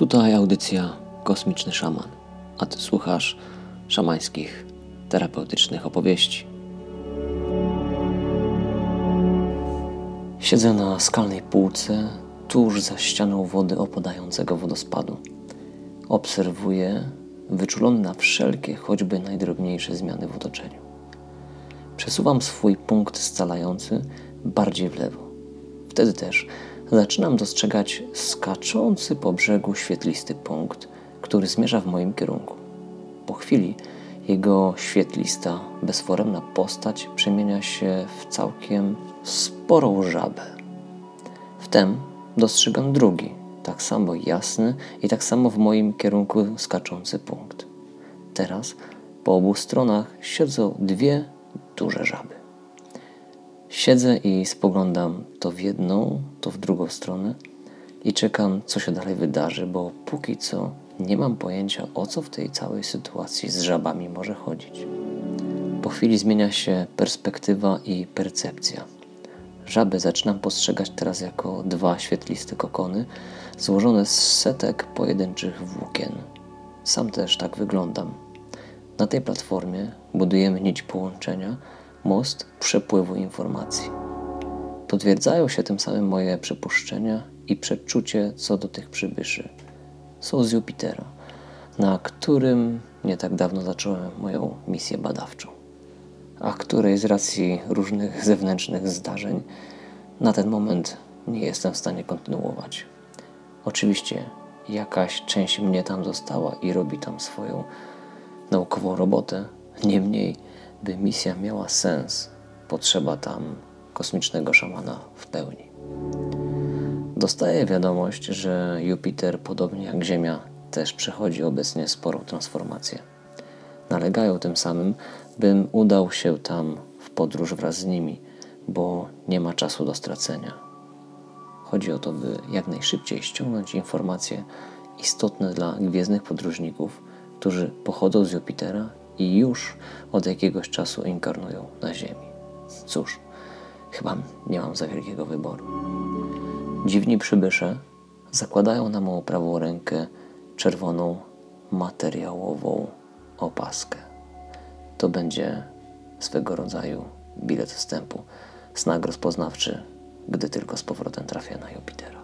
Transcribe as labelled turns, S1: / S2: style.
S1: Tutaj audycja Kosmiczny Szaman, a ty słuchasz szamańskich, terapeutycznych opowieści. Siedzę na skalnej półce tuż za ścianą wody opadającego wodospadu. Obserwuję, wyczulony na wszelkie, choćby najdrobniejsze zmiany w otoczeniu. Przesuwam swój punkt scalający bardziej w lewo. Wtedy też zaczynam dostrzegać skaczący po brzegu świetlisty punkt, który zmierza w moim kierunku. Po chwili jego świetlista, bezforemna postać przemienia się w całkiem sporą żabę. Wtem dostrzegam drugi, tak samo jasny i tak samo w moim kierunku skaczący punkt. Teraz po obu stronach siedzą dwie duże żaby. Siedzę i spoglądam to w jedną, to w drugą stronę i czekam, co się dalej wydarzy, bo póki co nie mam pojęcia, o co w tej całej sytuacji z żabami może chodzić. Po chwili zmienia się perspektywa i percepcja. Żaby zaczynam postrzegać teraz jako dwa świetliste kokony, złożone z setek pojedynczych włókien. Sam też tak wyglądam. Na tej platformie budujemy nić połączenia, most przepływu informacji. Potwierdzają się tym samym moje przypuszczenia i przeczucie co do tych przybyszy. Są z Jupitera, na którym nie tak dawno zacząłem moją misję badawczą, a której z racji różnych zewnętrznych zdarzeń na ten moment nie jestem w stanie kontynuować. Oczywiście jakaś część mnie tam została i robi tam swoją naukową robotę, niemniej by misja miała sens, potrzeba tam kosmicznego szamana w pełni. Dostaję wiadomość, że Jupiter, podobnie jak Ziemia, też przechodzi obecnie sporą transformację. Nalegają tym samym, bym udał się tam w podróż wraz z nimi, bo nie ma czasu do stracenia. Chodzi o to, by jak najszybciej ściągnąć informacje istotne dla gwiezdnych podróżników, którzy pochodzą z Jupitera i już od jakiegoś czasu inkarnują na Ziemi. Cóż, chyba nie mam za wielkiego wyboru. Dziwni przybysze zakładają na moją prawą rękę czerwoną materiałową opaskę. To będzie swego rodzaju bilet wstępu, znak rozpoznawczy, gdy tylko z powrotem trafię na Jupitera.